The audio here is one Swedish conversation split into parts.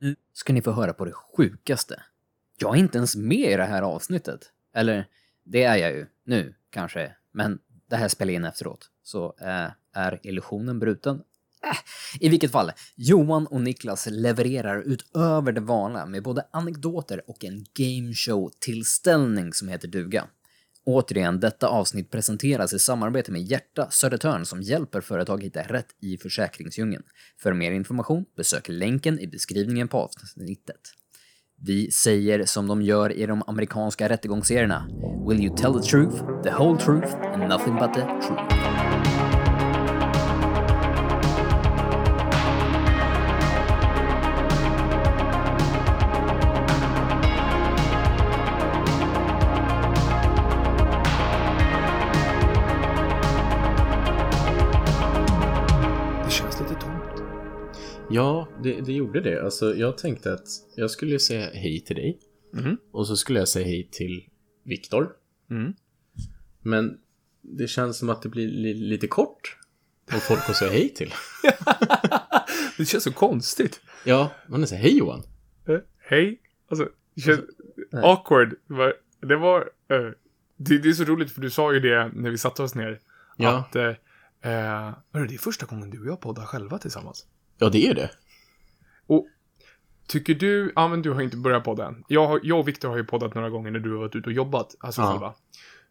Nu ska ni få höra på det sjukaste. Jag är inte ens med i det här avsnittet. Eller, det är jag ju. Nu, kanske. Men det här spelar in efteråt. Så äh, är illusionen bruten? Äh, I vilket fall, Johan och Niklas levererar utöver det vanliga med både anekdoter och en gameshow-tillställning som heter duga. Återigen, detta avsnitt presenteras i samarbete med Hjärta Södertörn som hjälper företag hitta rätt i försäkringsdjungeln. För mer information, besök länken i beskrivningen på avsnittet. Vi säger som de gör i de amerikanska rättegångsserierna. Will you tell the truth, the whole truth and nothing but the truth? Ja, det, det gjorde det. Alltså, jag tänkte att jag skulle säga hej till dig. Mhm. Och så skulle jag säga hej till Viktor. Mm. Men det känns som att det blir li lite kort. Om folk att säga hej till. Det känns så konstigt. Ja, man säger hej Johan. Eh, hej. Alltså, det känns awkward. Det var... Eh, det, det är så roligt för du sa ju det när vi satte oss ner. Ja. Att... Eh, eh, det är första gången du och jag poddar själva tillsammans. Ja, det är det. Och tycker du, ja men du har inte börjat podda än. Jag, har- jag och Viktor har ju poddat några gånger när du har varit ute och jobbat, alltså Ja. själva.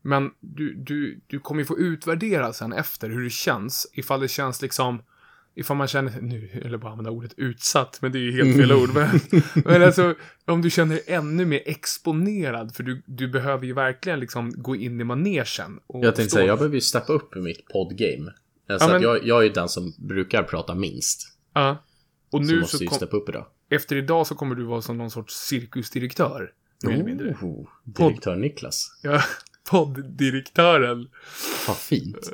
Men du, du, du kommer ju få utvärdera sen efter hur det känns. Ifall det känns liksom, ifall man känner, nu eller bara använda ordet utsatt, men det är ju helt fel ord. Men, men alltså, om du känner dig ännu mer exponerad, för du, du behöver ju verkligen liksom gå in i manegen. Och Jag tänkte stå- säga, jag behöver ju steppa upp i mitt poddgame. Alltså Ja, men- jag, jag är den som brukar prata minst. Ja. Och Så nu måste så kom, upp idag. efter idag så kommer du vara som någon sorts cirkusdirektör. Mer eller mindre. Oh, direktör Niklas. Ja, podddirektören. Vad fint.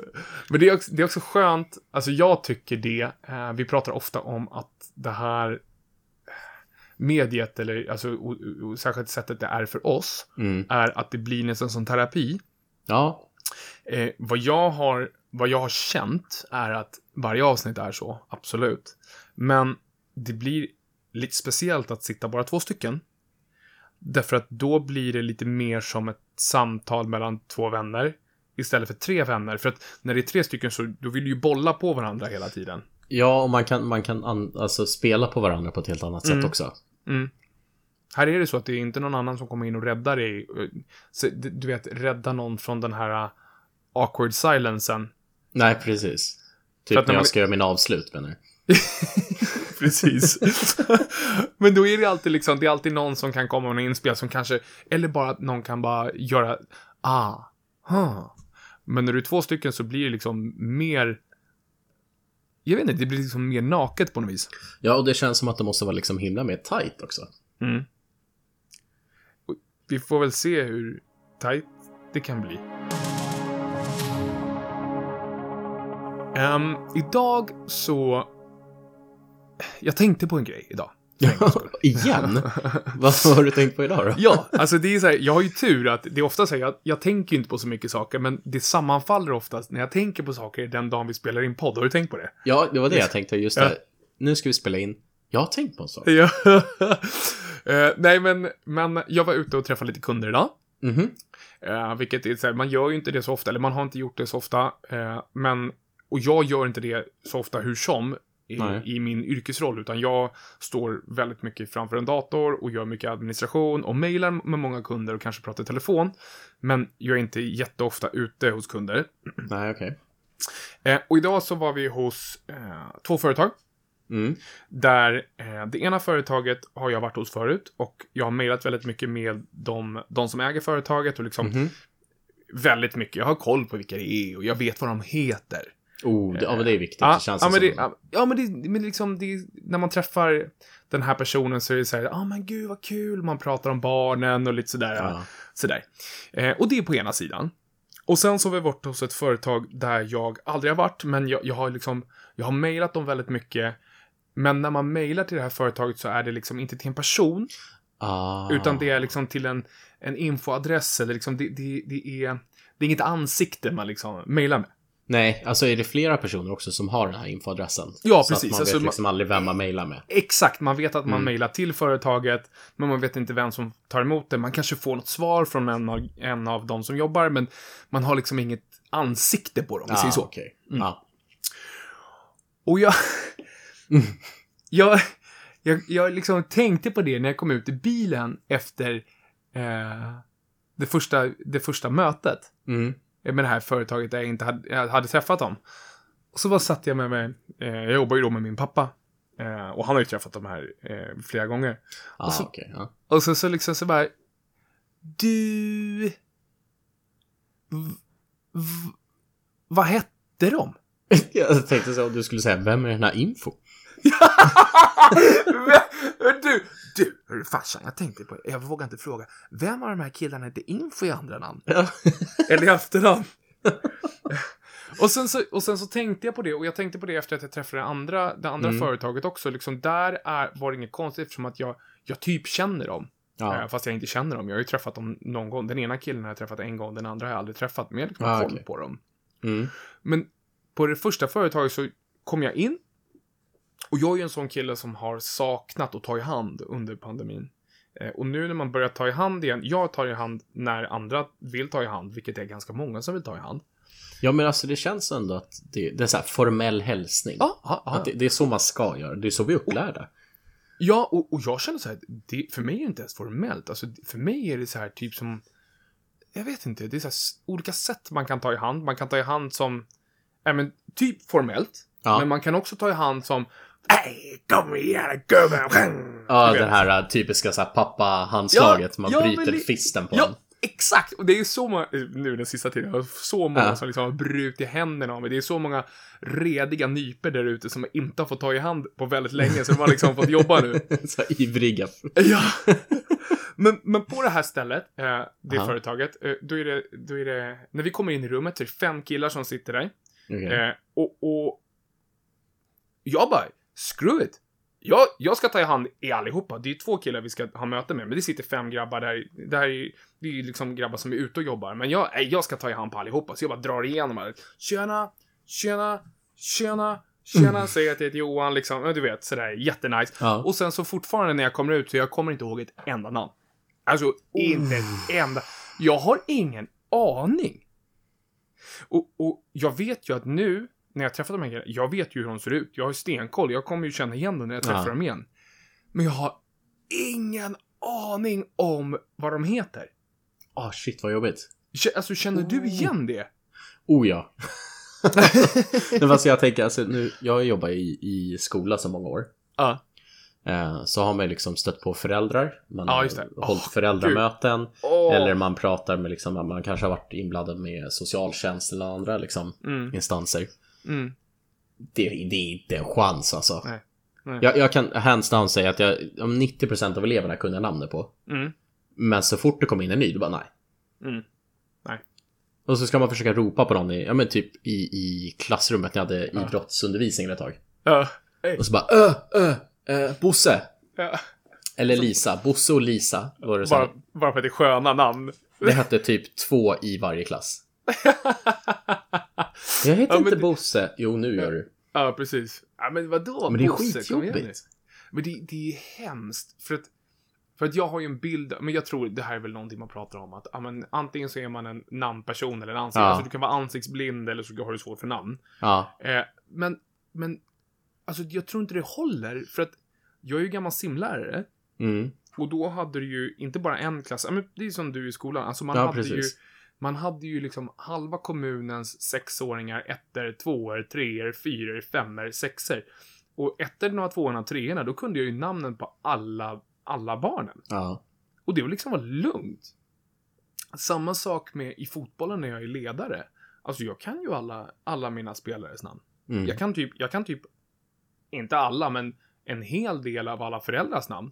Men det är, också, det är också skönt, alltså jag tycker det, eh, vi pratar ofta om att det här eh, mediet, eller alltså och, och, särskilt sättet det är för oss, Mm. är att det blir nästan som terapi. Ja, Eh, vad, jag har, vad jag har känt är att varje avsnitt är så, absolut. Men det blir lite speciellt att sitta bara två stycken. Därför att då blir det lite mer som ett samtal mellan två vänner. Istället för tre vänner. För att när det är tre stycken så då vill du ju bolla på varandra hela tiden. ja och man kan, man kan an, alltså spela på varandra på ett helt annat sätt också. Mm. Här är det så att det är inte någon annan som kommer in och räddar dig. Så, du vet, rädda någon från den här uh, awkward silencen. Nej, precis. Typ att när man- jag ska göra mina avslut menar du? Precis. Men då är det alltid liksom, det är alltid någon som kan komma med en inspel som kanske, eller bara att någon kan bara göra, ah, huh. Men när du är två stycken så blir det liksom mer, jag vet inte, det blir liksom mer naket på något vis. Ja, och det känns som att det måste vara liksom himla mer tight också. Mm. Vi får väl se hur tight det kan bli. Ehm, idag så... Jag tänkte på en grej idag. Igen? Vad har du tänkt på idag då? Ja, alltså det är så här, jag har ju tur att det är ofta så här, jag, jag tänker ju inte på så mycket saker, men det sammanfaller oftast när jag tänker på saker den dagen vi spelar in podd. Har du tänkt på det? Ja, det var det jag tänkte. Just Ja. det. Nu ska vi spela in. Jag har tänkt på en sak. Ja. Eh, nej, men, men jag var ute och träffade lite kunder idag. Mhm. Eh, vilket är så här, man gör ju inte det så ofta, eller man har inte gjort det så ofta. Eh, men, och jag gör inte det så ofta hur som i, i min yrkesroll, utan jag står väldigt mycket framför en dator och gör mycket administration och mejlar med många kunder och kanske pratar i telefon. Men jag är inte jätteofta ute hos kunder. Nej, okej. Eh, och idag så var vi hos eh, två företag. Mm. Där eh, det ena företaget har jag varit hos förut och jag har mejlat väldigt mycket med de, de som äger företaget och liksom Mhm. väldigt mycket. Jag har koll på vilka det är och jag vet vad de heter. Oh, det, ja, men det är viktigt. Ja, det känns ja, men som... det, ja, ja, men det, men liksom, det, när man träffar den här personen så är det så här, ja ah, men gud vad kul, man pratar om barnen och lite sådär. Ja. sådär. Eh, och det är på ena sidan. Och sen så har vi varit hos ett företag där jag aldrig har varit, men jag, jag har liksom, jag har mejlat dem väldigt mycket. Men när man mejlar till det här företaget så är det liksom inte till en person, Ah. utan det är liksom till en, en infoadress eller liksom det, det, det är, det är inget ansikte man liksom mejlar med. Nej, alltså är det flera personer också som har den här infoadressen? Ja, så precis. Att man Alltså, vet liksom aldrig vem man mejlar med. Exakt, man vet att man Mm. mejlar till företaget, men man vet inte vem som tar emot det. Man kanske får något svar från en av, en av de som jobbar, men man har liksom inget ansikte på dem, vi säger så. Ah, okej. Ja. Och jag... jag, jag... Jag liksom tänkte på det när jag kom ut i bilen efter eh, det, första, det första mötet Mm. Med det här företaget där jag inte hade, jag hade träffat dem. Och så bara satt jag med mig, eh, jag jobbar ju då med min pappa. Eh, och han har ju träffat dem här eh, flera gånger. Ah, Och så- okej. ja. Och så, så liksom så bara, du... Vad hette de? Jag tänkte så om du skulle säga, vem är den här info? du, du, hörru, farsan, jag tänkte på det. Jag vågar inte fråga. Vem av de här killarna hette Info i andra namn? Ja. Eller i efternamn? och, sen så, och sen så tänkte jag på det, och jag tänkte på det efter att jag träffade det andra, det andra Mm. företaget också. Liksom där är, var det inget konstigt eftersom att jag, jag typ känner dem. Ja. Eh, Fast jag inte känner dem. Jag har ju träffat dem någon gång. Den ena killen har jag träffat en gång, den andra har jag aldrig träffat. Men jag har liksom Ah, koll okej. på dem. Mm. Men på det första företaget så kom jag in. Och jag är ju en sån kille som har saknat att ta i hand under pandemin. Eh, och nu när man börjar ta i hand igen, jag tar i hand när andra vill ta i hand, vilket är ganska många som vill ta i hand. ja, men alltså det känns ändå att det, det är så här formell hälsning. Ja, ja, ja. Att det, det är så man ska göra. Det är så vi är upplärda. Ja, och, och jag känner så här, det, för mig är det inte ens formellt. Alltså, för mig är det så här typ som, jag vet inte, det är så här olika sätt man kan ta i hand. Man kan ta i hand som, ja men typ formellt. Men man kan också ta i hand som, Hej, kom igen gubben! Ja, det här äh, typiska så här, pappa-handslaget. Ja, man ja, bryter det- fisten på Ja, exakt! Och det är så många, nu den sista tiden, så många Ja. som liksom har brutit händerna av mig. Det är så många rediga nyper där ute som inte har fått ta i hand på väldigt länge, så de har liksom fått jobba nu. så ivriga. Ja. men, men på det här stället, eh, det Ja. företaget, eh, då, är det, då är det, när vi kommer in i rummet så är det fem killar som sitter där. Okej. Eh, och, och jag bara, screw it. Jag, jag ska ta i hand i allihopa. Det är två killar vi ska ha möte med, men det sitter fem grabbar där. Det här är, det är ju liksom grabbar som är ute och jobbar. Men jag, jag ska ta i hand på allihopa, så jag bara drar igenom här. Tjena, tjena, tjena, tjena, säger jag till Johan liksom. Du vet, sådär jättenice. Ja. Och sen så fortfarande när jag kommer ut så jag kommer inte ihåg ett enda namn. Alltså, inte ett enda. Jag har ingen aning. Och, och jag vet ju att nu, när jag träffar de här grejerna, jag vet ju hur de ser ut. Jag har ju stenkoll. Jag kommer ju känna igen dem när jag träffar Ja. dem igen. Men jag har ingen aning om vad de heter. Ah, shit vad jobbigt. Alltså, känner du igen det? Oh ja. Men fast jag tänker, alltså nu, jag har jobbat i, i skola så många år. Ja. Eh, så har man liksom stött på föräldrar. Man Ja, har hållit Åh, föräldramöten. Åh. Eller man pratar med liksom, man kanske har varit inblandad med socialtjänst eller andra liksom, Mm, instanser. Mm. Det, det är inte en chans alltså. Nej. Nej. Jag, jag kan hands down säga att jag, om 90% av eleverna kunde jag namnet på. Mm, Men så fort det kom in en ny, då bara nej. mm. Och så ska man försöka ropa på någon i, ja men typ i, i klassrummet när jag hade Ja. idrottsundervisning ett tag. Ja. Och så bara ö, ö, ö, Bosse. Ja. Eller Lisa. Bosse och Lisa var det. Bara, bara för att det är sköna namn. Det hette typ två i varje klass. Jag heter Ja, inte det- Bosse. Jo, nu gör du. Ja, precis. Ja, men vadå? Men det är Bosse, skitjobbigt. Men det, det är hemskt. För att, för att jag har ju en bild, men jag tror det här är väl någonting man pratar om. Att ja, men, antingen så är man en namnperson eller en ansikts... Ja. Alltså du kan vara ansiktsblind eller så har du svårt för namn. Ja. Eh, men, men, alltså jag tror inte det håller. För att jag är ju gammal simlärare. Mm. Och då hade du ju inte bara en klass, men det är som du i skolan. Alltså man Ja, hade ju precis. Man hade ju liksom halva kommunens sexåringar, ettor, tvåor, treor, fyror, femmor, sexor. Och ettorna, tvåorna treorna, då kunde jag ju namnen på alla, alla barnen. Ja. Och det var liksom var lugnt. Samma sak med i fotbollen när jag är ledare. Alltså jag kan ju alla, alla mina spelares namn. Mm. Jag kan typ, jag kan typ, inte alla, men en hel del av alla föräldrars namn.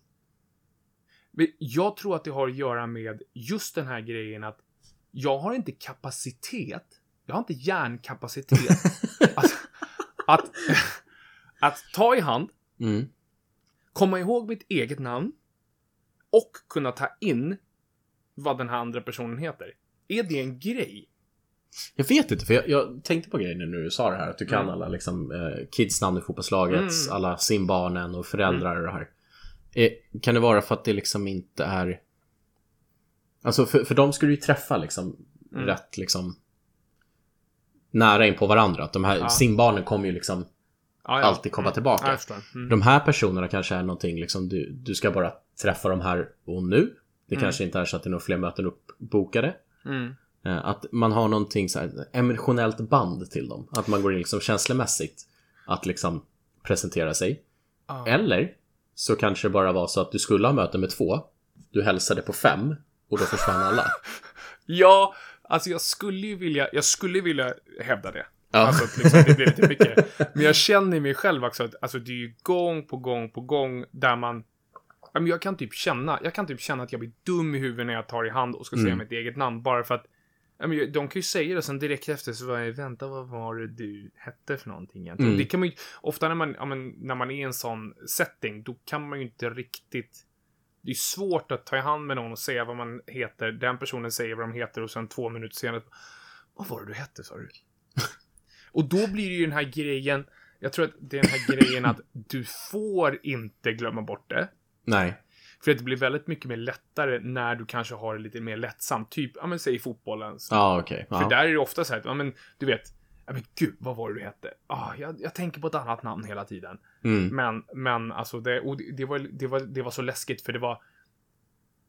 Men jag tror att det har att göra med just den här grejen att jag har inte kapacitet, jag har inte hjärnkapacitet att, att, att ta i hand, Mm. komma ihåg mitt eget namn och kunna ta in vad den här andra personen heter. Är det en grej? Jag vet inte, för jag, jag tänkte på grejen när du sa det här. Att du kan Mm. alla liksom, eh, kidsnamn i fotbollslaget, Mm. alla simbarnen och föräldrar och det här. Eh, kan det vara för att det liksom inte är... Alltså för, för dem skulle du ju träffa liksom Mm. rätt liksom nära in på varandra. Att de här Ja. simbarnen kommer ju liksom Ja, ja. alltid komma tillbaka. Jag förstår. Mm. De här personerna kanske är någonting liksom du, du ska bara träffa de här och nu. Det Mm. kanske inte är så att det är några fler möten uppbokade. Mm. Eh, Att man har någonting så här emotionellt band till dem. Att man går in liksom känslomässigt att liksom presentera sig. Eller så kanske det bara var så att du skulle ha möte med två. Du hälsade på fem och då försvann alla. Ja, alltså jag skulle ju vilja, jag skulle vilja hävda det. Ja. Alltså att liksom, det blir lite mycket. Men jag känner i mig själv också att alltså, det är ju gång på gång på gång där man men jag kan typ känna, jag kan typ känna att jag blir dum i huvudet när jag tar i hand och ska säga Mm. mitt eget namn bara för att men de kan ju säga det sen direkt efter så var jag, vänta vad var det du hette för någonting egentligen? Mm. Det kan man ju, ofta när man, ja, men, när man är i en sån setting, då kan man ju inte riktigt det är svårt att ta i hand med någon och säga vad man heter. Den personen säger vad de heter och sen två minuter senare. Vad var det du hette sa du? och då blir det ju den här grejen. Jag tror att det är den här grejen att du får inte glömma bort det. Nej. För att det blir väldigt mycket mer lättare när du kanske har det lite mer lättsamt. Typ, ja men säg fotbollen. Ja, okej. För Ja. där är det ofta så här, ja men du vet. Ja men gud, vad var det du hette? Ah, jag, jag tänker på ett annat namn hela tiden. Mm. Men, men alltså det, det, det, var, det, var, det var så läskigt för det var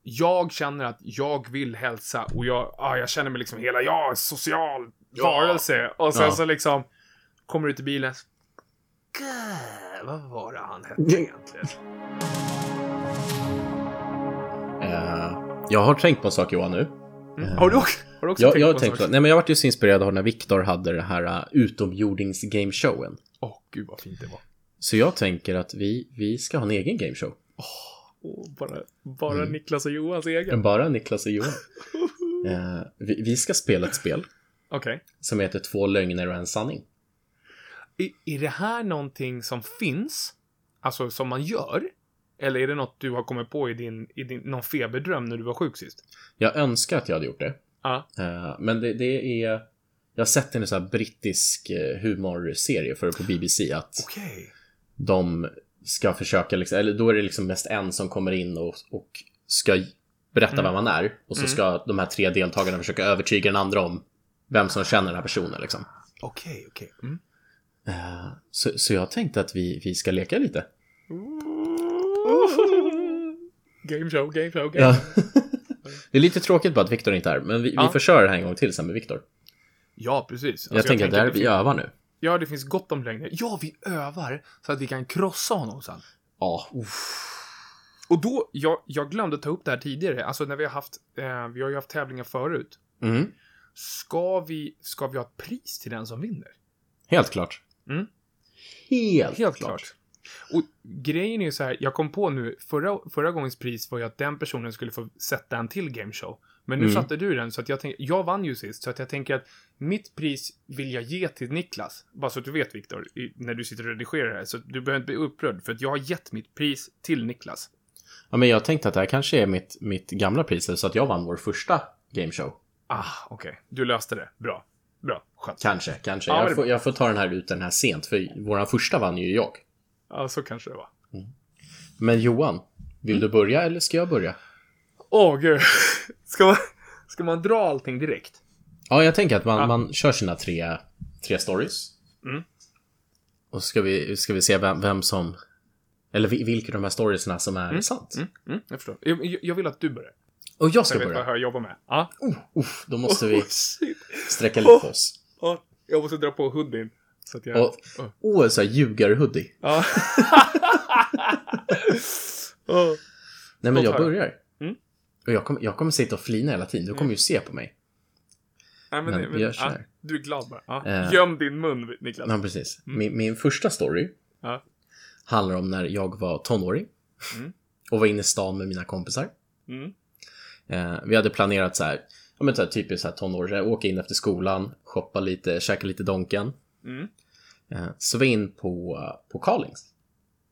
jag känner att jag vill hälsa och jag, ah, jag känner mig liksom hela, jag är social varelse. Och sen Ja. så liksom kommer ut i bilen. Gud, vad var det han hette egentligen? Eh, jag har tänkt på en sak Johan nu. Mm. Har du också, har du också Jag, tänkt jag på tänkt på, nej men jag varit ju så inspirerad av när Viktor hade det här uh, utomjordings gameshowen. Åh, gud vad fint det var. Så jag tänker att vi, vi ska ha en egen gameshow. Åh, bara bara Mm. Niklas och Johans egen. Bara Niklas och Johan. Eh, vi, vi ska spela ett spel Okej. som heter Två lögner och en sanning. Är, är det här någonting som finns? Alltså som man gör? Eller är det något du har kommit på i din, i din någon feberdröm när du var sjuk sist? Jag önskar att jag hade gjort det. Ja. Eh, men det, det är... Jag har sett en sån här brittisk eh, humorserie för på BBC att Okej. de ska försöka, liksom, eller då är det liksom mest en som kommer in och, och ska berätta Mm. vem man är. Och så Mm. ska de här tre deltagarna försöka övertyga den andra om vem som känner den här personen. Liksom. Okej, okej. Mm. Eh, så, så jag tänkte att vi, vi ska leka lite. Game show, game show, game Ja. det är lite tråkigt bara att Viktor inte är här, men vi, Ja. vi får köra det här en gång till sen med Viktor. Ja, precis. Jag Alltså, tänker att det här vi övar nu. Ja, det finns gott om lögner. Ja, vi övar så att vi kan krossa honom sen. Ja, uff. Och då, jag, jag glömde ta upp det här tidigare. Alltså när vi har haft, eh, vi har ju haft tävlingar förut. Mm. Ska vi, ska vi ha ett pris till den som vinner? Helt klart. Mm. Helt, Helt klart. Och grejen är ju så här, jag kom på nu, förra, förra gångens pris var ju att den personen skulle få sätta en till gameshow. Men nu Mm. satte du den, så att jag tänker, jag vann ju sist, så att jag tänker att mitt pris vill jag ge till Niklas. Bara så att du vet Viktor, när du sitter och redigerar det här, så du behöver inte bli upprörd, för att jag har gett mitt pris till Niklas. Ja, men jag tänkte att det här kanske är mitt, mitt gamla pris, så att jag vann vår första gameshow. Ah, okej. Du löste det. Bra. Bra. Skönt. Kanske, kanske. Ja, jag, får, jag får ta den här ut den här sent, för våran första vann ju jag. Ja, så kanske det var. Men Johan, vill Mm. du börja eller ska jag börja? Åh, gud. Ska man, ska man dra allting direkt? Ja, jag tänker att man, Ja. man kör sina tre, tre stories. Mm. Och så ska vi, ska vi se vem, vem som... Eller vi- vilka av de här storiesna som är sant. Mm, mm, jag förstår. Jag, jag- jag vill att du börjar. Och jag ska Jag vet börja. vad jag jobbar med. Ja. Uff, då måste vi Oh, sträcka lite på oss. Ja, jag måste dra på hoodien. Så att jag... Och, Oh. åh, så här ljugarhoodie. Ja. oh. Nej, men jag börjar. Mm. Och jag kommer, jag kommer sitta och flina hela tiden. Du kommer ju se på mig. Nej, men, Men men, gör så här. du är glad bara. Ja. Eh. Göm din mun, Niklas. Ja, precis. Mm. Min, min första story Ja. handlar om när jag var tonåring. Mm. Och var inne i stan med mina kompisar. Mm. Eh, vi hade planerat så här, ja men så här, typiskt så här tonåringar, åka in efter skolan, shoppa lite, käka lite Donken. Mm. Eh, så jag in på, på Carlings.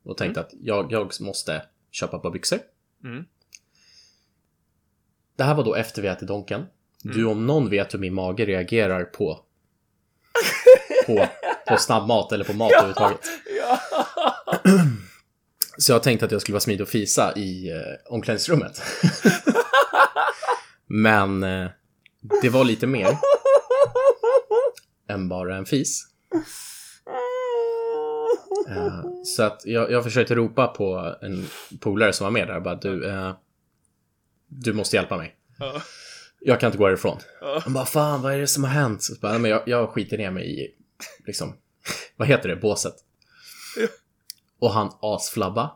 Och tänkte att jag, jag måste köpa ett par byxor. Mm. Det här var då efter vi ätit Donken. Du om någon vet hur min mage reagerar på på, på snabbmat eller på mat överhuvudtaget. Ja. Så jag tänkte att jag skulle vara smidig och fisa i eh, omklädningsrummet. Men eh, det var lite mer än bara en fis. Eh, så att jag, jag försökte ropa på en polare som var med där. Bara, du, eh, du måste hjälpa mig. Ja. Jag kan inte gå härifrån. Han bara, fan vad är det som har hänt? Så bara, "Nej, men jag, jag skiter ner mig i, liksom, vad heter det, båset. Och han asflabba.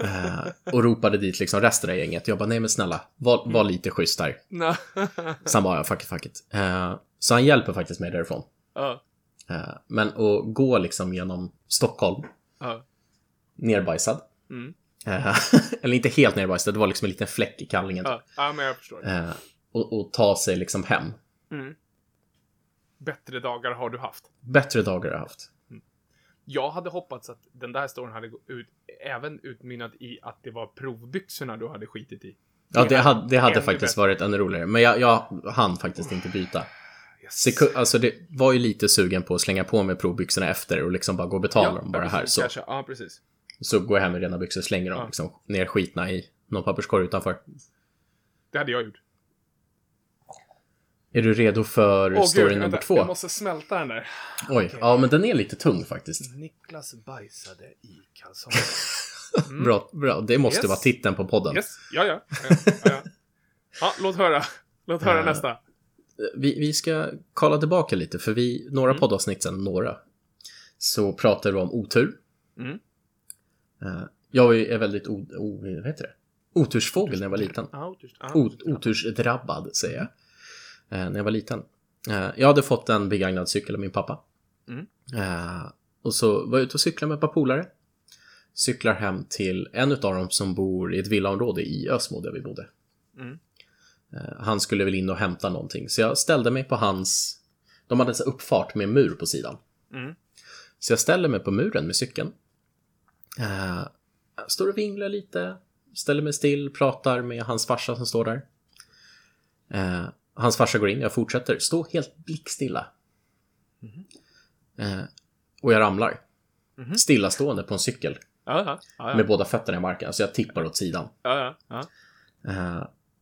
Eh, och ropade dit liksom resten av gänget. Jag bara, nej men snälla, var, var lite schysst. Nej. Så han bara, ja, fuck it, fuck it. Så han hjälper faktiskt mig därifrån. Eh, men att gå liksom genom Stockholm, Ja. nerbajsad. Mm. Eh, eller inte helt nerbajsad, det var liksom en liten fläck i kallingen. Ja. ja, men jag förstår. Eh, och, och ta sig liksom hem. Mm. Bättre dagar har du haft. Bättre dagar har jag haft. Jag hade hoppats att den där storyn hade gått ut, även utmynnat i att det var provbyxorna du hade skitit i. Ja, det hade, det hade faktiskt bättre. varit ännu roligare. Men jag, jag hann faktiskt inte byta. Seku- alltså det var ju lite sugen på att slänga på mig provbyxorna efter och liksom bara gå och betala dem bara här. precis, Så, Kanske. Ja, precis. så går jag hem med rena byxor, slänger dem Ja. liksom ner skitna i någon papperskorg utanför. Det hade jag gjort. Är du redo för Åh, story gud, nummer vänta, två? Jag måste smälta den där. Oj, ja men den är lite tung faktiskt. Niklas bajsade i kalsonger. Bra, bra. Det måste Mm. Yes. vara titeln på podden. Yes, ja, ja. ja, ja, ja. ja låt höra. Låt höra Eh, nästa. Vi, vi ska kolla tillbaka lite, för vi, några Mm. poddavsnitt sen, några, så pratade vi om otur. Mm. Eh, Jag är väldigt o, o, vad heter det? otursfågel när jag var liten. Otursdrabbad, säger jag. Eh, när jag var liten. Eh, jag hade fått en begagnad cykel av min pappa. Mm. Och så var jag ute och cyklade med ett par polare. Cyklar hem till en av dem som bor i ett villaområde i Ösmo där vi bodde. Mm. Eh, han skulle väl in och hämta någonting, så jag ställde mig på hans... De hade en sån uppfart med en mur på sidan. Mm. Så jag ställer mig på muren med cykeln. Jag står och vinglar lite, ställer mig still, pratar med hans farsa som står där. Eh, hans farsa går in, jag fortsätter, stå helt blickstilla. Eh, och jag ramlar. Mhm. Stillastående på en cykel ja, ja, ja. med båda fötterna i marken, så jag tippar åt sidan.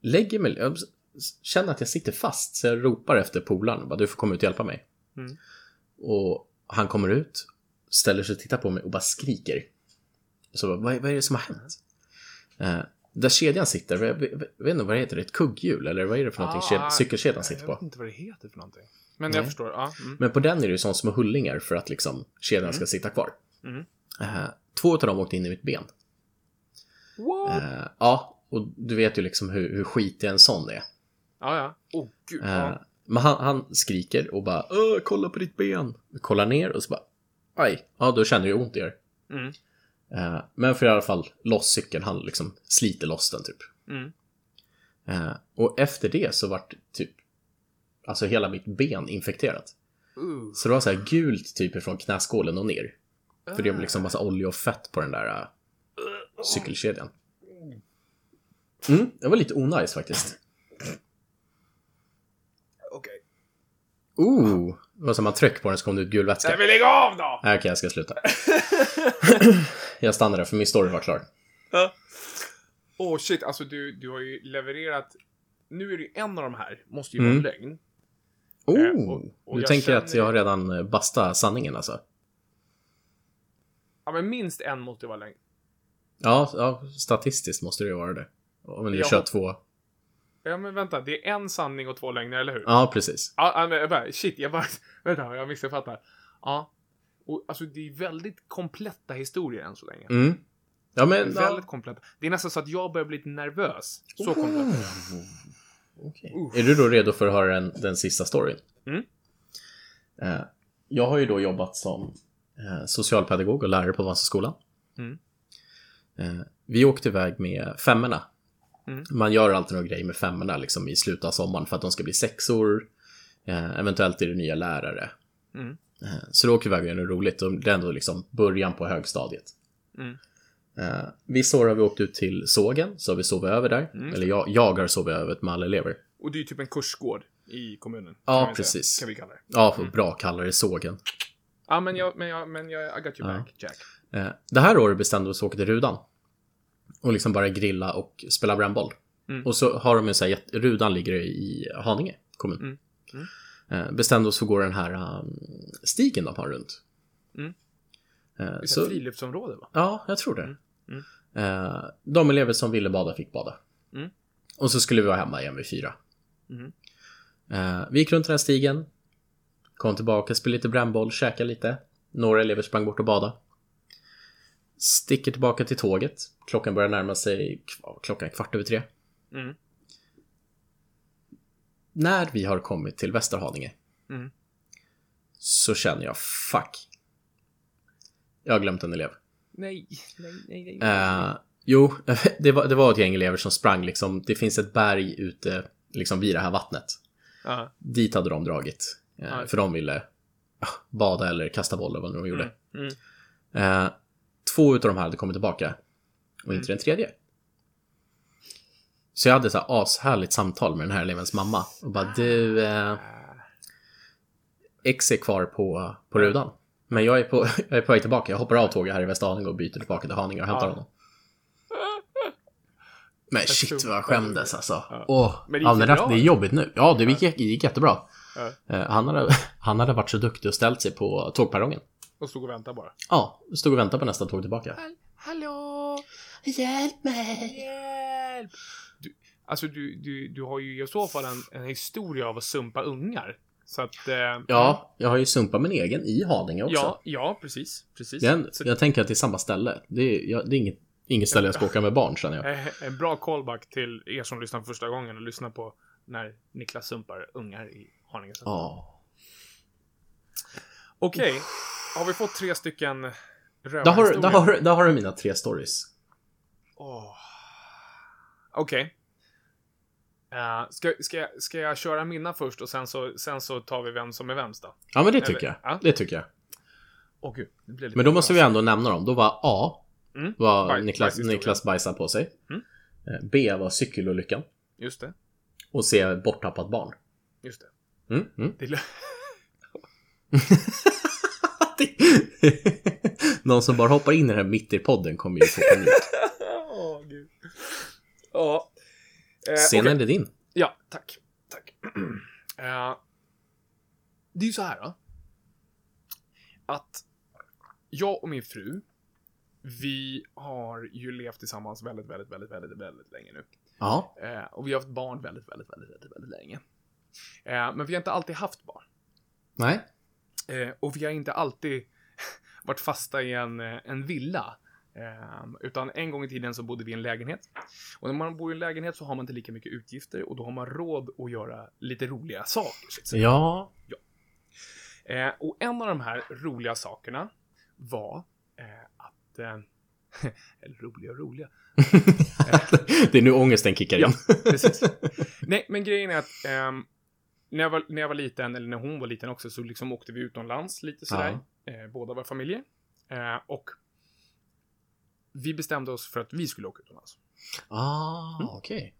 Lägger mig, jag känner att jag sitter fast, så jag ropar efter polaren. Du får komma ut och hjälpa mig. Mm. Och han kommer ut, ställer sig och tittar på mig och bara skriker. Så vad, är- vad är det som har hänt? Eh, där kedjan sitter, jag, vet- jag vet inte vad det heter, ett kugghjul eller vad är det för någonting Ah, ked, cykelkedjan sitter Jag vet på? inte vad det heter för någonting. Men Nej. jag förstår. Ja. Mm. Men på den är det ju sånt små hullingar för att liksom kedjan ska sitta kvar. Mm. Eh, två av dem åkte in i mitt ben. What? Eh, ja, och du vet ju liksom hur, hur skitig en sån är. Ja, ja. Oh, gud. Eh. Men han, han skriker och bara Åh, kolla på ditt ben. Kollar ner och så bara Aj, ja då känner jag ont det. Mm. Eh, Men för i alla fall loss cykeln, han liksom sliter loss den typ. Mm. Eh, Och efter det så vart typ Alltså hela mitt ben infekterat. Uh. Så det var så här gult typ ifrån knäskålen och ner. För det var liksom massa olja och fett på den där äh, cykelkedjan. Mm, det var lite onajs faktiskt. Okej. Ooh, det var som man tryckte på den så kom det ut gul vätska. Nej, men lägg av då! Nej, Okej, jag ska sluta. jag stannar där för min story var klar. Åh oh, shit, alltså du, du har ju levererat... Nu är det ju en av de här, måste ju Mm. vara lögn. Oh, Eh, och- och du jag tänker att känner- jag har redan eh, bastat sanningen alltså? Ja, men minst en måste vara lögn. Ja, ja, statistiskt måste det ju vara det. Om du Jag kör två. Ja, men vänta, det är en sanning och två lögner, eller hur? Ja, precis. Ja, ja, men bara, shit, jag bara, vänta, jag missuppfattar. Ja. Och alltså, det är väldigt kompletta historier än så länge. Mm. Ja, men... Väldigt kompletta. Det är nästan så att jag börjar bli lite nervös. Så komplett. Oh. Okej. Är du då redo för att höra den, den sista storyn? Mm. Eh, jag har ju då jobbat som eh, socialpedagog och lärare på Vasaskolan. Mm. Eh, vi åkte iväg med femmorna. Mm. Man gör alltid några grejer med femmorna liksom, i slutet av sommaren för att de ska bli sexor. Eh, eventuellt är det nya lärare. Mm. Eh, så då åker vi iväg och gör roligt och det är ändå liksom början på högstadiet. Mm. Eh, vissa år har vi åkt ut till sågen, så har vi sovit över där. Mm. Eller jag, jag har sovit över med alla elever. Och det är ju typ en kursgård i kommunen. Ja, kan vi säga. precis. Kan vi kalla det. Ja, bra kallar det sågen. Ja, men jag, men jag, men jag, I got you Ja. back, Jack. Eh, Det här året bestämde vi oss för att åka till Rudan. Och liksom bara grilla och spela brännboll. Mm. Och så har de ju så här, Rudan ligger i Haninge kommun. Mm. Mm. Eh, Bestämde oss för att gå den här um, stigen de har runt. Mm. Eh, Det är Så, friluftsområde, va? ja, jag tror det. Mm. Mm. Eh, De elever som ville bada fick bada. Mm. Och så skulle vi vara hemma igen vid fyra. Vi gick runt den här stigen. Kom tillbaka, spelade lite brännboll, käkade lite. Några elever sprang bort och badade. Sticker tillbaka till tåget. Klockan börjar närma sig klockan är kvart över tre. Mm. När vi har kommit till Västerhaninge Mm. så känner jag fuck. Jag har glömt en elev. Nej, nej, nej, nej. Eh, jo, det var, det var ett gäng elever som sprang liksom. Det finns ett berg ute liksom vid det här vattnet. Ja. Dit hade de dragit. Eh, Ja. för de ville bada eller kasta boll eller vad de gjorde. Mm. Eh, två utav de här hade kommit tillbaka. Och inte den tredje. Så jag hade så här ashärligt samtal med den här elevens mamma. Och bara du, eh, X är kvar på, på rudan. Men jag är, på, jag är på väg tillbaka. Jag hoppar av tåget här i Västerhaninge och byter tillbaka till Haninge och hämtar Ja. honom. Men shit vad jag skämdes alltså. Ja. Åh, Men det gick det, är jobbigt nu. Ja, det gick, det gick jättebra. Ja. Eh, Han hade, han hade varit så duktig och ställt sig på tågperrongen. Och stod och väntade bara. Ja, stod och väntade på nästa tåg tillbaka. Hallå! Hjälp mig! Hjälp! Du, alltså du, du, du har ju i så fall en, en historia av att sumpa ungar. Så att... Eh, Ja, jag har ju sumpat min egen i Haninge också. Ja, ja, precis. precis. Jag, Så, jag tänker att det är samma ställe. Det är, jag, det är inget, inget ställe jag ska åka med barn känner jag. eh, en bra callback till er som lyssnar för första gången och lyssnar på när Niklas sumpar ungar i Haninge. Ja. Okej, har vi fått tre stycken Där har, rövarhistorier? där, har, där har du mina tre stories. Åh. Okej. Eh, ska, ska, jag, ska jag köra mina först och sen så, sen så tar vi vem som är vems då? Ja, men det Eller- tycker jag. ja. Det tycker jag. Åh gud, det blir lite Men då måste vi ändå nämna dem. Då var A. Mm. Var Baj- Niklas, bajshistoria. Niklas bajsar på sig. Mm. Eh, B var cykelolyckan. Just det, Och C borttappat barn. just det. Mm, mm. det. Någon som bara hoppar in i den här mitt i podden kommer ju få panik. Åh gud. Ja. Eh, Scenen okej. är din. Ja, tack. Tack. Eh, det är ju så här då. Att jag och min fru, vi har ju levt tillsammans väldigt, väldigt, väldigt, väldigt, väldigt länge nu. Ja. Eh, och vi har haft barn väldigt, väldigt, väldigt, väldigt, väldigt länge. Eh, men vi har inte alltid haft barn. Nej. Eh, och vi har inte alltid varit fasta i en, eh, en villa. Eh, utan en gång i tiden så bodde vi i en lägenhet. Och när man bor i en lägenhet så har man inte lika mycket utgifter och då har man råd att göra lite roliga saker. Säga. Ja. Eh, och en av de här roliga sakerna var eh, att... Eh, eller roliga och roliga. det är nu ångesten kickar in. Ja, precis. Nej, men grejen är att ehm, när, jag var, när jag var liten, eller när hon var liten också, så liksom åkte vi utomlands lite sådär. Eh, båda var familjer. Eh, och vi bestämde oss för att vi skulle åka utomlands. Ah, Mm. okej.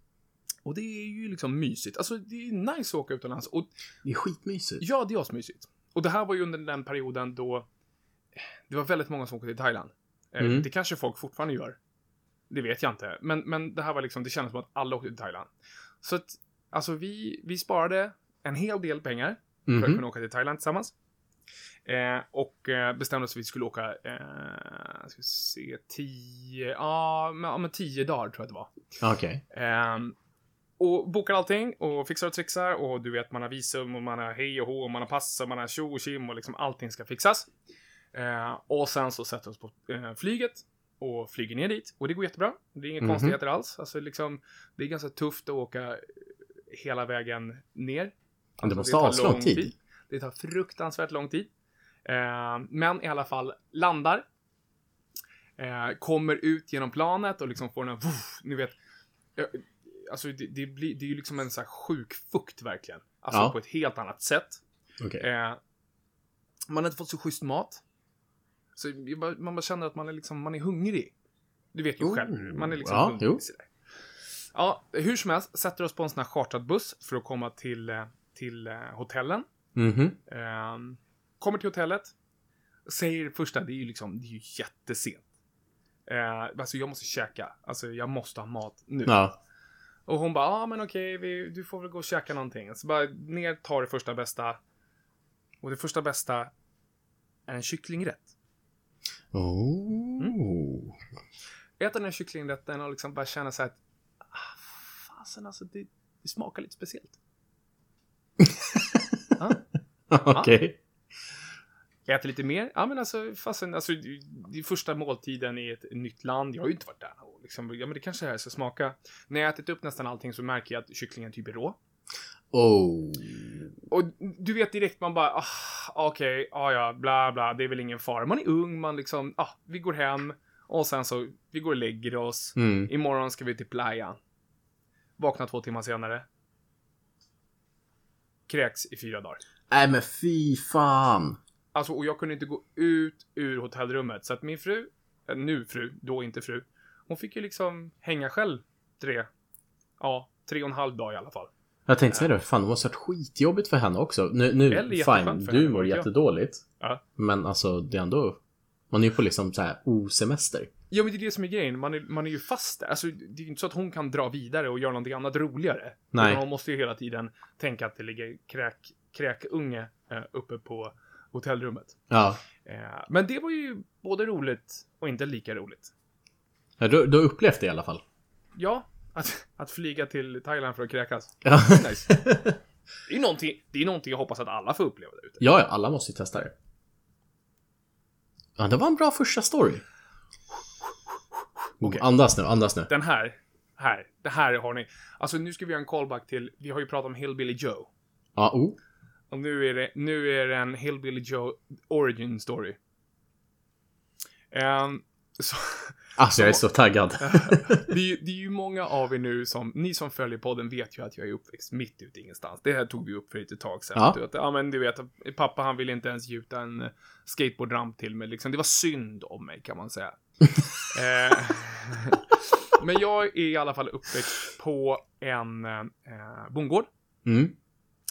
Och det är ju liksom mysigt. Alltså, det är nice att åka utomlands. Och Det är skitmysigt. ja, det är asmysigt. Och det här var ju under den perioden då det var väldigt många som åkte till Thailand. Eh, Mm. Det kanske folk fortfarande gör. Det vet jag inte. Men, men det här var liksom, det kändes som att alla åkte till Thailand. Så att, alltså vi, vi sparade en hel del pengar för att Mhm. kunna åka till Thailand tillsammans. Eh, och eh, bestämde oss för att vi skulle åka, eh, ska se, tio, ja, men, ja, men tio dagar tror jag det var. Okej. Ehm, och bokar allting och fixar och trixar och du vet man har visum och man har hej och hå och man har pass och man har tjo och tjim och liksom allting ska fixas. Eh, och sen så sätter vi oss på eh, flyget och flyger ner dit och det går jättebra. Det är inga Mhm. konstigheter alls. Alltså liksom, det är ganska tufft att åka hela vägen ner. Det Alltså, måste tar ha aslång tid. Det tar fruktansvärt lång tid. Eh, men i alla fall landar. Eh, kommer ut genom planet och liksom får den här, woof, ni vet. eh, Alltså det, det, blir, det är ju liksom en så här sjuk fukt verkligen. Alltså Ja. på ett helt annat sätt. Okej. Eh, man har inte fått så schysst mat. Så man bara känner att man är liksom, man är hungrig. Du vet ju Oh, själv. Man är liksom ja, hungrig. jo. Ja, hur som helst, sätter oss på en sån här chartrad buss för att komma till, eh, till eh, hotellen. Mhm. Ehm, kommer till hotellet. Säger första, det är ju liksom, det är ju jättesent. Uh, alltså jag måste käka. Alltså jag måste ha mat nu. Ja. Och hon bara, ja ah, men okej, vi, du får väl gå och käka någonting. Så bara ner, ta det första bästa. Och det första bästa är en kycklingrätt. Oh. Äta den här kycklingrätten och liksom bara känna så här att, ah, fasen alltså, det, det smakar lite speciellt. ja. Okej. Äter lite mer. Ja, men alltså, fasen, alltså, det är första måltiden i ett nytt land. Jag har ju inte varit där. Och liksom, ja, men det kanske här ska smaka. När jag ätit upp nästan allting så märker jag att kycklingen typ är rå. Oh. Och du vet direkt man bara, ah, okej, ah, ja, bla bla, det är väl ingen fara. Man är ung, man liksom, ah, vi går hem och sen så, vi går och lägger oss. Mm. Imorgon ska vi till playa. Vakna två timmar senare. Kräks i fyra dagar. Nej men fy fan. Alltså, och jag kunde inte gå ut ur hotellrummet. Så att min fru, eh, nu fru, då inte fru, hon fick ju liksom hänga själv tre, ja, tre och en halv dag i alla fall. Jag tänkte säga det, fan det måste ha varit skitjobbigt för henne också. Nu, nu fine, du mår jättedåligt. Ja. Men alltså det är ändå, man är ju på liksom så här osemester. Ja, men det är det som är grejen. Man är, man är ju fast där. Alltså, det är ju inte så att hon kan dra vidare och göra någonting annat roligare. Nej. Utan hon måste ju hela tiden tänka att det ligger kräk, kräkunge eh, uppe på hotellrummet. Ja. Eh, men det var ju både roligt och inte lika roligt. ja du, du har upplevt det i alla fall. Ja, att, att flyga till Thailand för att kräkas. Ja. Nice. Det är någonting, det är någonting jag hoppas att alla får uppleva där ute. ja, ja, alla måste ju testa det. Ja, det var en bra första story. Okej. Andas nu, andas nu. Den här, här, det här har ni. Alltså nu ska vi göra en callback till, vi har ju pratat om Hillbilly Joe. Ja, oh. Och nu är det, nu är det en Hillbilly Joe origin story. Ehm, så, Alltså jag är så taggad. det, är, ju- det är ju många av er nu som, ni som följer podden vet ju att jag är uppväxt mitt ute ingenstans. Det här tog vi upp för ett tag sedan. Ja. Vet, ja men du vet, pappa han ville inte ens gjuta en skateboardramp till mig liksom. Det var synd om mig kan man säga. Eh, men jag är i alla fall uppväxt på en eh, bondgård. Mm.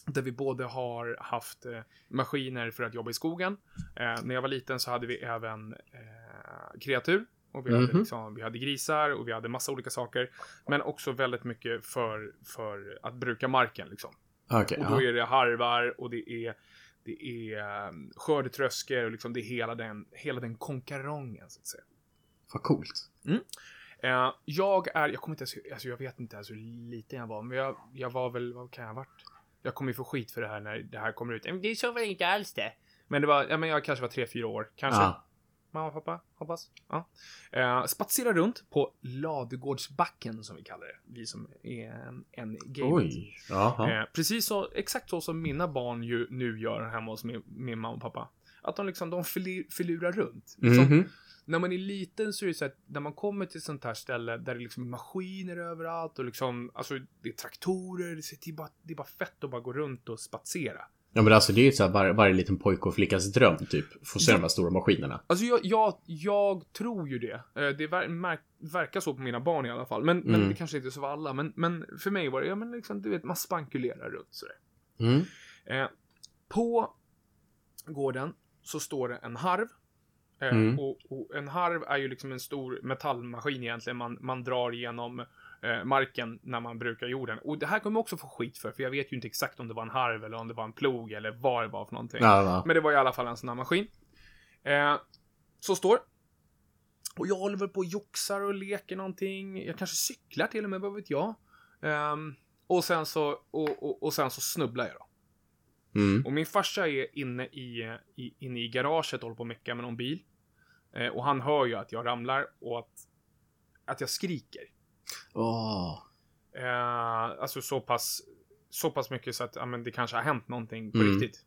Där vi både har haft eh, maskiner för att jobba i skogen. Eh, när jag var liten så hade vi även eh, kreatur. Och vi, hade Mhm. liksom, vi hade grisar och vi hade massa olika saker. Men också väldigt mycket för, för att bruka marken. Liksom. Okej, Och då ja. är det harvar och det är, det är um, skördetröskor och liksom det är hela den, hela den konkarongen så att säga. Vad coolt. Eh, jag är, jag kommer inte ens, alltså jag vet inte ens hur liten jag var, men jag, jag var väl, vad kan jag ha varit? Jag kommer ju få skit för det här när det här kommer ut. Men det är så väl inte alls det. Men det var, ja men jag kanske var tre, fyra år, kanske. Ja. Mamma, pappa, hoppas. Ja. Eh, spatsera runt på Ladugårdsbacken som vi kallar det. Vi som är en, en. Jaha. Eh, precis så, exakt så som mina barn ju nu gör hemma hos min, min mamma och pappa. Att de liksom, de filurar runt. Liksom, Mhm. När man är liten så är det så att när man kommer till sånt här ställe där det liksom är maskiner överallt och liksom, alltså det är traktorer, det är, bara, det är bara fett att bara gå runt och spatsera. Ja men alltså det är ju så här var, varje liten pojke och flickas dröm typ. Få se Ja. de här stora maskinerna. Alltså jag, jag, jag tror ju det. Eh, Det ver, verkar så på mina barn i alla fall. Men, men Mm. det kanske inte är så för alla. Men, men för mig var det, ja men liksom, du vet, man spankulerar runt sådär. Mm. Eh, på gården så står det en harv. Eh, Mm. och, och en harv är ju liksom en stor metallmaskin egentligen. Man, man drar genom eh, marken när man brukar jorden. Och det här kommer också få skit för, för jag vet ju inte exakt om det var en harv eller om det var en plog eller vad det var för någonting. Ja, ja. Men det var i alla fall en sån här maskin. Eh, så står. Och jag håller väl på och joxar och leker någonting. Jag kanske cyklar till och med, vad vet jag. Ehm, och, sen så, och, och, och sen så snubblar jag då. Mm. Och min farsa är inne i, i, inne i garaget och håller på att mecka med någon bil. Eh, och han hör ju att jag ramlar och att, att jag skriker. Åh. Eh, alltså så pass, så pass mycket så att ja, men det kanske har hänt någonting på Mm. riktigt.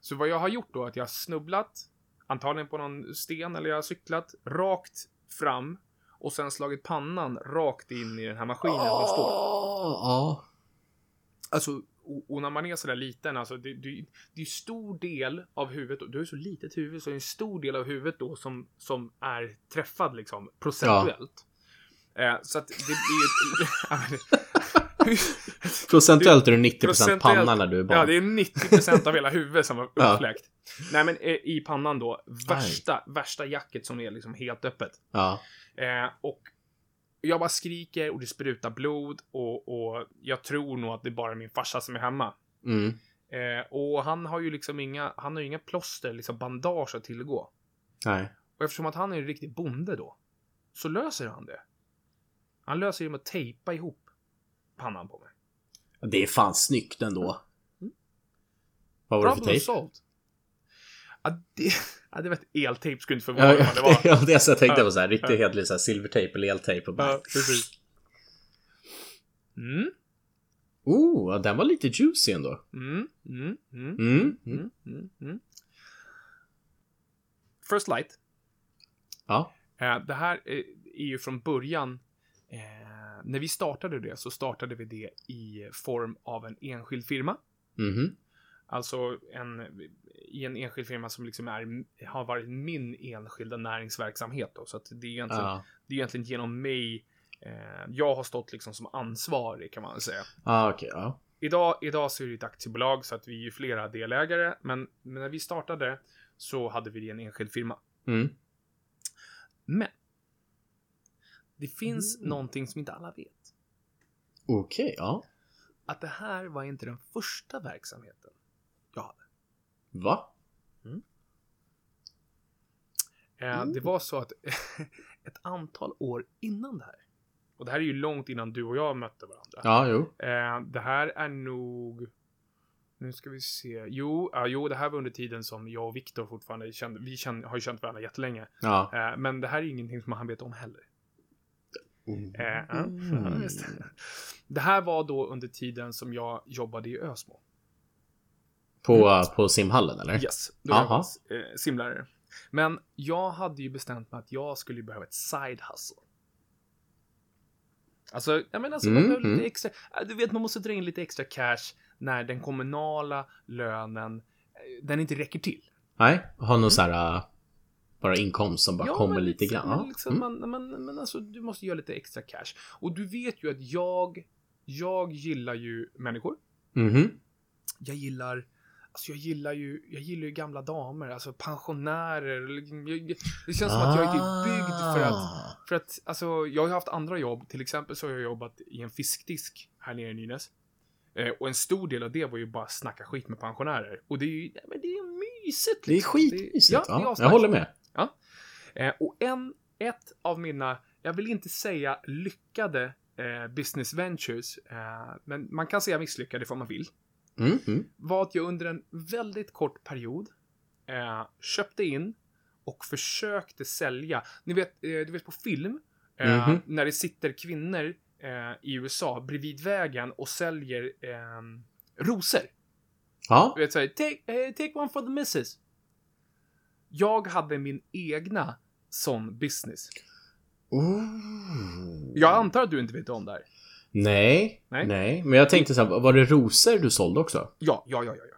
Så vad jag har gjort då är att jag har snubblat, antagligen på någon sten eller jag har cyklat rakt fram och sen slagit pannan rakt in i den här maskinen som står. Ja. Alltså, och, när man är sådär liten, alltså det, det, det är stor del av huvudet, du har ju så litet huvud, så det är en stor del av huvudet då som, som är träffad liksom procentuellt. Eh, så att det blir... ja, men- Procentuellt är du 90% Procentuellt- panna när du är barn. Ja, det är 90% av hela huvudet som var Ja. uppfläkt. Nej, men eh, i pannan då, värsta, värsta jacket som är liksom helt öppet. ja. Eh, och jag bara skriker och det sprutar blod och, och jag tror nog att det är bara min farsa som är hemma. Mm. Eh, och han har ju liksom inga, han har ju inga plåster, liksom bandage att tillgå. Nej. Och eftersom att han är en riktig bonde då, så löser han det. Han löser det med att tejpa ihop pannan på mig. Det är fan snyggt ändå. Vad var det för Problem tejp? Ja, det, ja, det var ett eltejp, skulle inte förvåna Ja, mig om det var. ja, det är så jag tänkte Ja. på så här, riktigt Ja. hedlig så här silvertejp eller eltejp och bara... Ja, precis. Mm, Oh, ja, den var lite juicy ändå. mm, mm, mm, Mm. mm. mm, mm, mm. First Light. Ja. Eh, det här är, är ju från början, eh, när vi startade det så startade vi det i form av en enskild firma. Mhm. Alltså en, i en enskild firma som liksom är, har varit min enskilda näringsverksamhet då. Så att det är egentligen, Ja. det är egentligen genom mig, eh, jag har stått liksom som ansvarig kan man säga. Ah, okej, ja. Idag, idag så är det ett aktiebolag så att vi är ju flera delägare, men, men när vi startade så hade vi en enskild firma. Mm. Men det finns Mm. någonting som inte alla vet. Okej, ja. Att det här var inte den första verksamheten. Va? Eh, Mm. Det var så att ett antal år innan det här, och det här är ju långt innan du och jag mötte varandra. Ja, jo. Eh, det här är nog... Nu ska vi se. Jo, ja, jo, det här var under tiden som jag och Viktor fortfarande kände, vi kände, har ju känt varandra jättelänge. Ja. Eh, men det här är ingenting som han vet om heller. Mm. det. det här var då under tiden som jag jobbade i Ösmo. På, på simhallen, eller? Yes, då jag Aha. var eh, simlärare. Men jag hade ju bestämt mig att jag skulle behöva ett side hustle. Alltså, jag menar, alltså, man Mm, behöver lite mm. extra, äh, du vet, man måste dra in lite extra cash när den kommunala lönen, eh, den inte räcker till. Nej, har någon så här... bara inkomst som bara kommer men lite liksom, grann. Men, Ja. liksom, Mm. man, man, men alltså, du måste göra lite extra cash. Och du vet ju att jag, jag gillar ju människor. Mhm. jag gillar Alltså jag gillar ju, jag gillar ju gamla damer, alltså pensionärer. Det känns som att jag är typ byggd för att, Ah. för att, alltså jag har haft andra jobb. Till exempel så har jag jobbat i en fiskdisk här nere i Nynäs. Eh, och en stor del av det var ju bara snacka skit med pensionärer. Och det är ju, ja, men det är mysigt. Det är liksom. skitmysigt. ja, Ja, det är jag håller med. Eh, och en, ett av mina, jag vill inte säga lyckade eh, business ventures, eh, men man kan säga misslyckade för man vill, Mm, mm. var att jag under en väldigt kort period eh, köpte in och försökte sälja. Ni vet, eh, du vet på film, eh, Mhm. när det sitter kvinnor eh, i USA bredvid vägen och säljer eh, rosor. Ja. Du vet såhär, take, eh, take one for the missus. Jag hade min egna sån business. Ooh. Jag antar att du inte vet om det här. Nej, Nej. nej. Men jag tänkte så här, var det rosor du sålde också? Ja, ja, ja, ja. ja.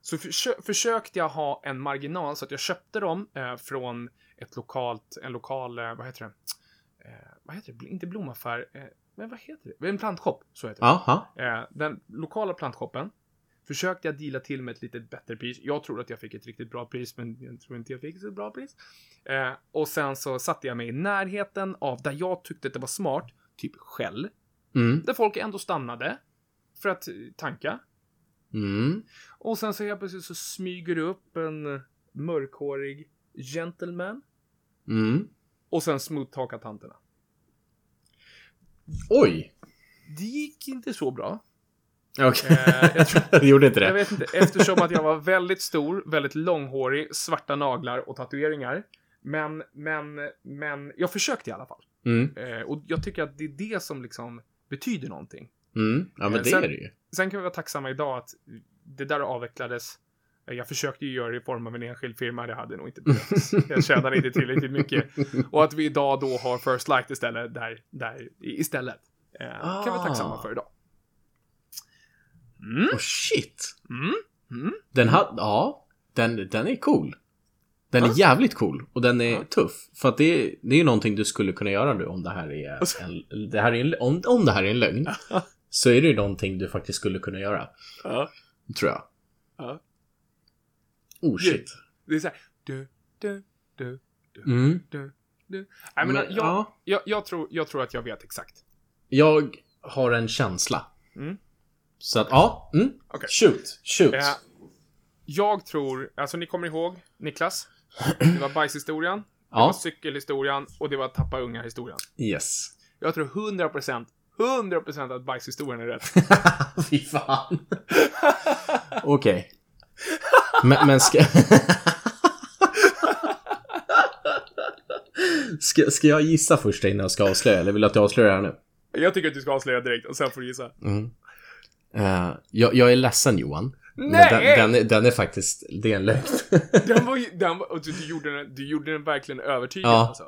Så försö- försökte jag ha en marginal så att jag köpte dem eh, från ett lokalt, en lokal, eh, vad heter det? Eh, vad heter det? Inte blomaffär, eh, men vad heter det? En plantshop, så heter det. Aha. Eh, den lokala plantshoppen försökte jag deala till med ett lite bättre pris. Jag tror att jag fick ett riktigt bra pris, men jag tror inte jag fick ett så bra pris. Eh, och sen så satte jag mig i närheten av där jag tyckte att det var smart, typ Shell, Mm. där folk ändå stannade för att eh, tanka. Mm. Och sen så helt plötsligt så smyger det upp en eh, mörkhårig gentleman Mm. och sen smoothtalkar tanterna. Oj! Det gick inte så bra. Okej. Eh, jag tror- det gjorde inte Jag det? vet inte, eftersom att jag var väldigt stor, väldigt långhårig, svarta naglar och tatueringar. Men, men, men jag försökte i alla fall. Mm. Eh, och jag tycker att det är det som liksom betyder någonting. Mm. Ja, men Eh, det sen- är det ju. Sen kan vi vara tacksamma idag att det där avvecklades. Eh, Jag försökte ju göra det i form av en enskild firma, det hade nog inte behövts. Jag tjänade inte tillräckligt mycket. Och att vi idag då har First Light istället, där, där istället. Eh, kan vi vara tacksamma Ah. för idag. Mm, Oh shit! mm, mm. Den hade, ja, den, den är cool. Den Ja. är jävligt cool och den är Ja. tuff. För att det är, det är ju någonting du skulle kunna göra nu om det här är Alltså- en, det här är en, om, om det här är en lögn. så är det ju någonting du faktiskt skulle kunna göra. Ja. Tror jag. Ja. Oh shit. Det är så här... Du, du, du, du, Mm. du, du. Jag, menar, Men, jag, ja. jag, jag, tror, jag tror att jag vet exakt. Jag har en känsla. Mm. Så att, ja. Mm. Okej. Shoot. Shoot. Eh, jag tror, alltså ni kommer ihåg Niklas? Det var bajshistorien, det var ja. cykelhistorien och det var tappa ungar-historien. Yes. Jag tror 100%, 100% att bajshistorien är rätt. Fy fan. Okej. Men, men ska... ska... Ska jag gissa först innan jag ska avslöja? Eller vill du att jag avslöjar det här nu? Jag tycker att du ska avslöja direkt och sen får du gissa. Mm. Eh, jag, jag är ledsen Johan. Nej! Den, den, är, den är faktiskt, det är en lögn. Den var ju, den var, och du, du, gjorde den, du gjorde den verkligen övertygande Ja. alltså.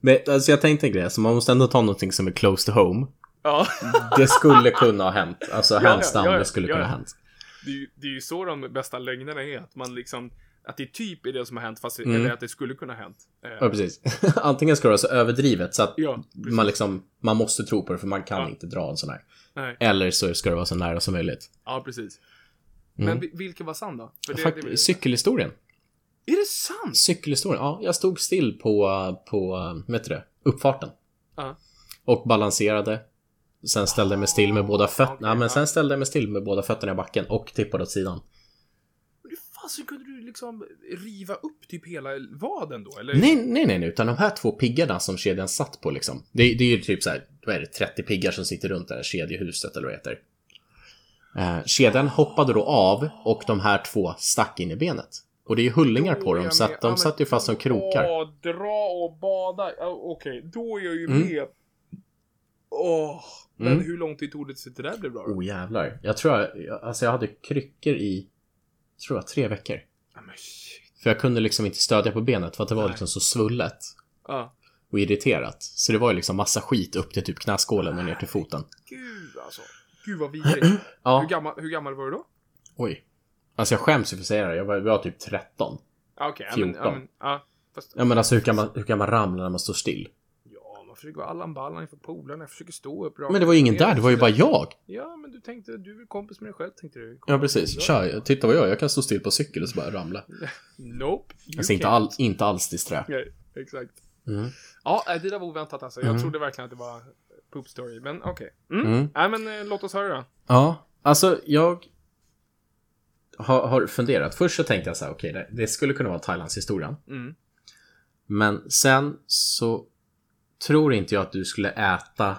Men alltså jag tänkte en grej, så man måste ändå ta någonting som är close to home. Ja. Det skulle kunna ha hänt. Alltså ja, hands down, ja, det skulle ja, kunna ja. ha hänt. Det, är det är ju så de bästa lögnerna är, att man liksom, att det typ är det som har hänt, fast Mm. eller att det skulle kunna ha hänt. Eh, Ja, precis. Antingen ska det vara så överdrivet så att Ja, man liksom, man måste tro på det för man kan Ja. inte dra en sån här. Nej. Eller så ska det vara så nära som möjligt. Ja, precis. Mm. Men vi- vilken var sann då? Det, Fakt- det, cykelhistorien. är det sant? Cykelhistorien, ja. Jag stod still på, på vet du det, uppfarten. Ja. Och balanserade. Sen ställde jag mig still med båda fötterna. okej, ja, men sen ställde jag mig still med båda fötterna i backen och tippade åt sidan. Hur fasen kunde du liksom riva upp typ hela vaden då? Eller? Nej, nej, nej, nej, utan de här två piggarna som kedjan satt på liksom. Det, det är ju typ så här, vad är det, 30 piggar som sitter runt det här kedjehuset eller vad det heter. Eh, kedjan hoppade då av och de här två stack in i benet. Och det är ju hullingar på dem så att de satt ju fast som krokar. Åh, dra och bada. Okej, då är jag ju Mm. med. Åh, men Mm. hur lång tid tog det tills det där blev bra då? Oh jävlar. Jag tror jag, alltså jag hade kryckor i, tror jag, tre veckor. Shit. För jag kunde liksom inte stödja på benet för att det var Nej. liksom så svullet Ja. och irriterat. Så det var ju liksom massa skit upp till typ knäskålen och ner till foten. Gud. Gud vad vidrigt. Hur, Ja, gammal, hur gammal var du då? oj. Alltså jag skäms ju för att säga det. Jag var, jag var typ 13. Ja, Okej, ja, men, ja, 14. men, fast, Ja men alltså hur kan man, hur kan man ramla när man står still? ja, man försöker vara Allan Ballan inför polarna, jag försöker stå upp rakt Men det var ju ingen där, det var ju bara jag. Ja, men du tänkte, du är kompis med dig själv, tänkte du. Ja precis. Tja, titta vad jag gör. Jag kan stå still på cykel och så bara ramla. Nope. Alltså inte, all, inte alls disträ. Nej, exakt. Mm. Ja, äh, det där var oväntat alltså. Jag Mm. trodde verkligen att det var poop story, men okej. Mm. Mm. Nej, men eh, låt oss höra då. Ja, alltså jag har, har funderat. Först så tänkte jag så här, okej, det, det skulle kunna vara Thailands historia. Mm. Men sen så tror inte jag att du skulle äta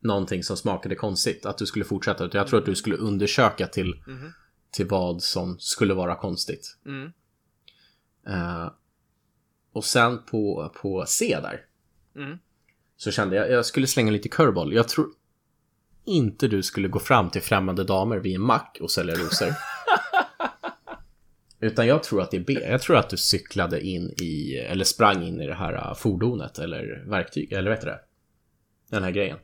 någonting som smakade konstigt. Att du skulle fortsätta. Utan jag tror att du skulle undersöka till, Mhm. till vad som skulle vara konstigt. Eh, och sen på, på C där. Mm. Så kände jag, jag skulle slänga lite curveball. Jag tror inte du skulle gå fram till främmande damer vid en mack och sälja rosor. Utan jag tror att det är B. Jag tror att du cyklade in i, eller sprang in i det här äh, fordonet eller verktyg, eller vet du det? Den här grejen.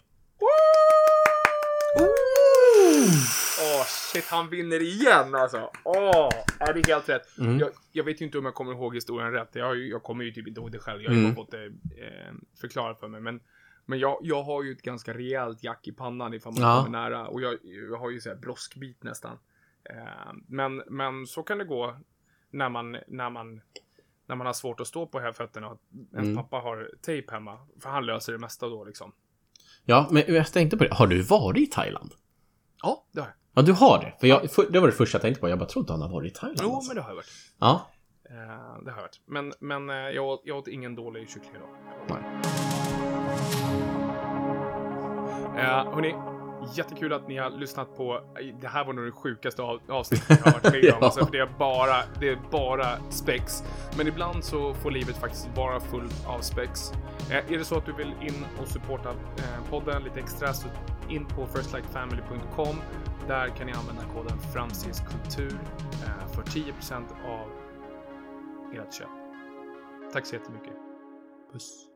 Shit, han vinner igen alltså. Åh, är det helt rätt. Mm. Jag, jag vet ju inte om jag kommer ihåg historien rätt. Jag, ju, jag kommer ju typ inte ihåg det själv. Jag har ju Mm. fått det eh, förklarat för mig. Men, men jag, jag har ju ett ganska rejält jack i pannan ifall man Ja. kommer nära. Och jag, jag har ju så här broskbit nästan. Eh, men, men så kan det gå när man, när man när man har svårt att stå på här fötterna och ens Mm. pappa har tejp hemma. För han löser det mesta då liksom. Ja, men jag tänkte på det. Har du varit i Thailand? Ja, det har jag. Ja, du har det. För jag, för, det var det första jag tänkte på. Jag bara trodde han har varit i Thailand. Jo, alltså. men det har jag varit. Ja. Eh, det har jag varit. Men, men eh, jag, åt, jag åt ingen dålig kyckling idag. Nej. Eh, hörni, jättekul att ni har lyssnat på. Det här var nog det sjukaste av, avsnittet jag har varit med om. Ja. alltså, för det, är bara, det är bara spex. Men ibland så får livet faktiskt vara fullt av spex. Eh, är det så att du vill in och supporta eh, podden lite extra så in på firstlikefamily.com. Där kan ni använda koden framstegskultur eh, för 10% av ert köp. Tack så jättemycket. Puss.